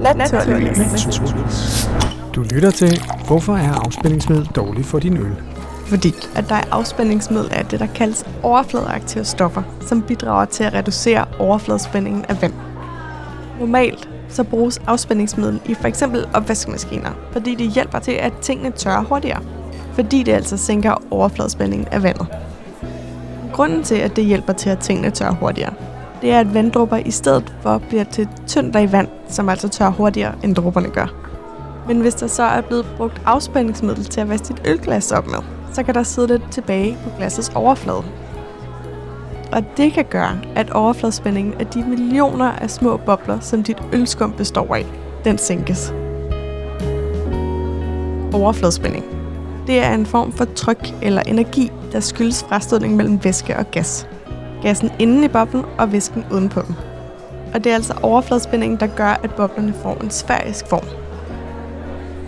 Naturligvis. Du lytter til, hvorfor er afspændingsmiddel dårligt for din øl? Fordi at der er afspændingsmiddel er det, der kaldes overfladeaktive stoffer, som bidrager til at reducere overfladespændingen af vand. Normalt så bruges afspændingsmiddel i f.eks. opvaskemaskiner, fordi det hjælper til, at tingene tørrer hurtigere, fordi det altså sænker overfladespændingen af vandet. Grunden til, at det hjælper til, at tingene tørrer hurtigere, det er, at vanddrupper i stedet for bliver til tynd i vand, som altså tørrer hurtigere, end dråberne gør. Men hvis der så er blevet brugt afspændingsmiddel til at vaske dit ølglas op med, så kan der sidde lidt tilbage på glassets overflade. Og det kan gøre, at overfladespændingen af de millioner af små bobler, som dit ølskum består af, den sænkes. Overfladespænding. Det er en form for tryk eller energi, der skyldes frastødning mellem væske og gas. Gassen inden i boblen og væsken udenpå. Og det er altså overfladespændingen, der gør, at boblerne får en sfærisk form.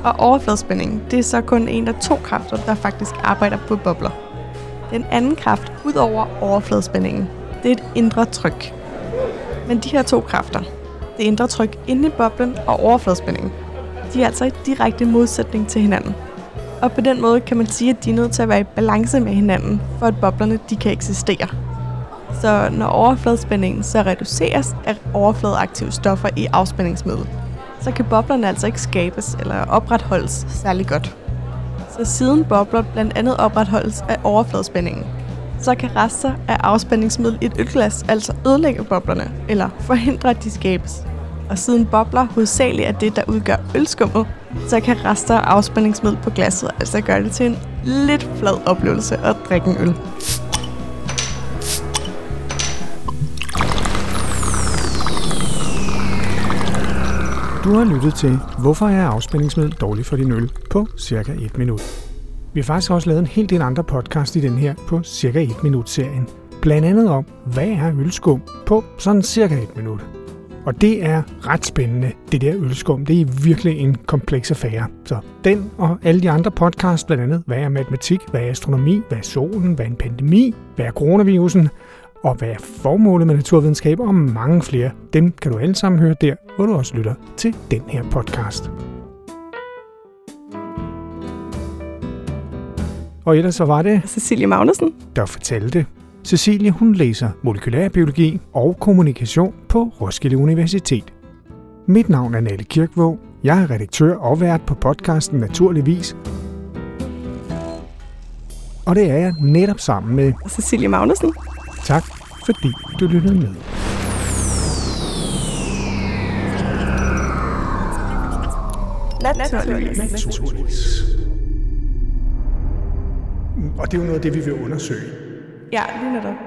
Og overfladespændingen, det er så kun en af to kræfter, der faktisk arbejder på bobler. Den anden kraft, ud over overfladespændingen, det er et indre tryk. Men de her to kræfter, det indre tryk inde i boblen og overfladespændingen, de er altså i direkte modsætning til hinanden. Og på den måde kan man sige, at de er nødt til at være i balance med hinanden, for at boblerne de kan eksistere. Så når overfladespændingen så reduceres af overfladeaktive stoffer i afspændingsmiddel, så kan boblerne altså ikke skabes eller opretholdes særlig godt. Så siden bobler blandt andet opretholdes af overfladespændingen, så kan rester af afspændingsmiddel i et ølglas altså ødelægge boblerne eller forhindre, at de skabes. Og siden bobler hovedsageligt er det, der udgør ølskummet, så kan rester af afspændingsmiddel på glasset altså gøre det til en lidt flad oplevelse at drikke en øl. Du har lyttet til, hvorfor er afspændingsmiddel dårligt for din øl på cirka 1 minut. Vi har faktisk også lavet en hel del andre podcast i den her på cirka 1 minut serien. Blandt andet om, hvad er ølskum på sådan cirka 1 minut. Og det er ret spændende, det der ølskum. Det er virkelig en kompleks affære. Så den og alle de andre podcasts, blandt andet, hvad er matematik, hvad er astronomi, hvad er solen, hvad er en pandemi, hvad er coronavirusen, og hvad er formålet med naturvidenskab og mange flere. Dem kan du alle sammen høre der, hvor du også lytter til den her podcast. Og ellers så var det Cecilie Magnussen. der fortalte. Cecilie hun læser molekylærbiologi og kommunikation på Roskilde Universitet. Mit navn er Nalle Kirkvåg. Jeg er redaktør og vært på podcasten Naturligvis. Og det er jeg netop sammen med Cecilie Magnussen. Tak, fordi du lyttede med. Naturligvis. Naturligvis. Og det er jo noget af det, vi vil undersøge. Ja, lige netop.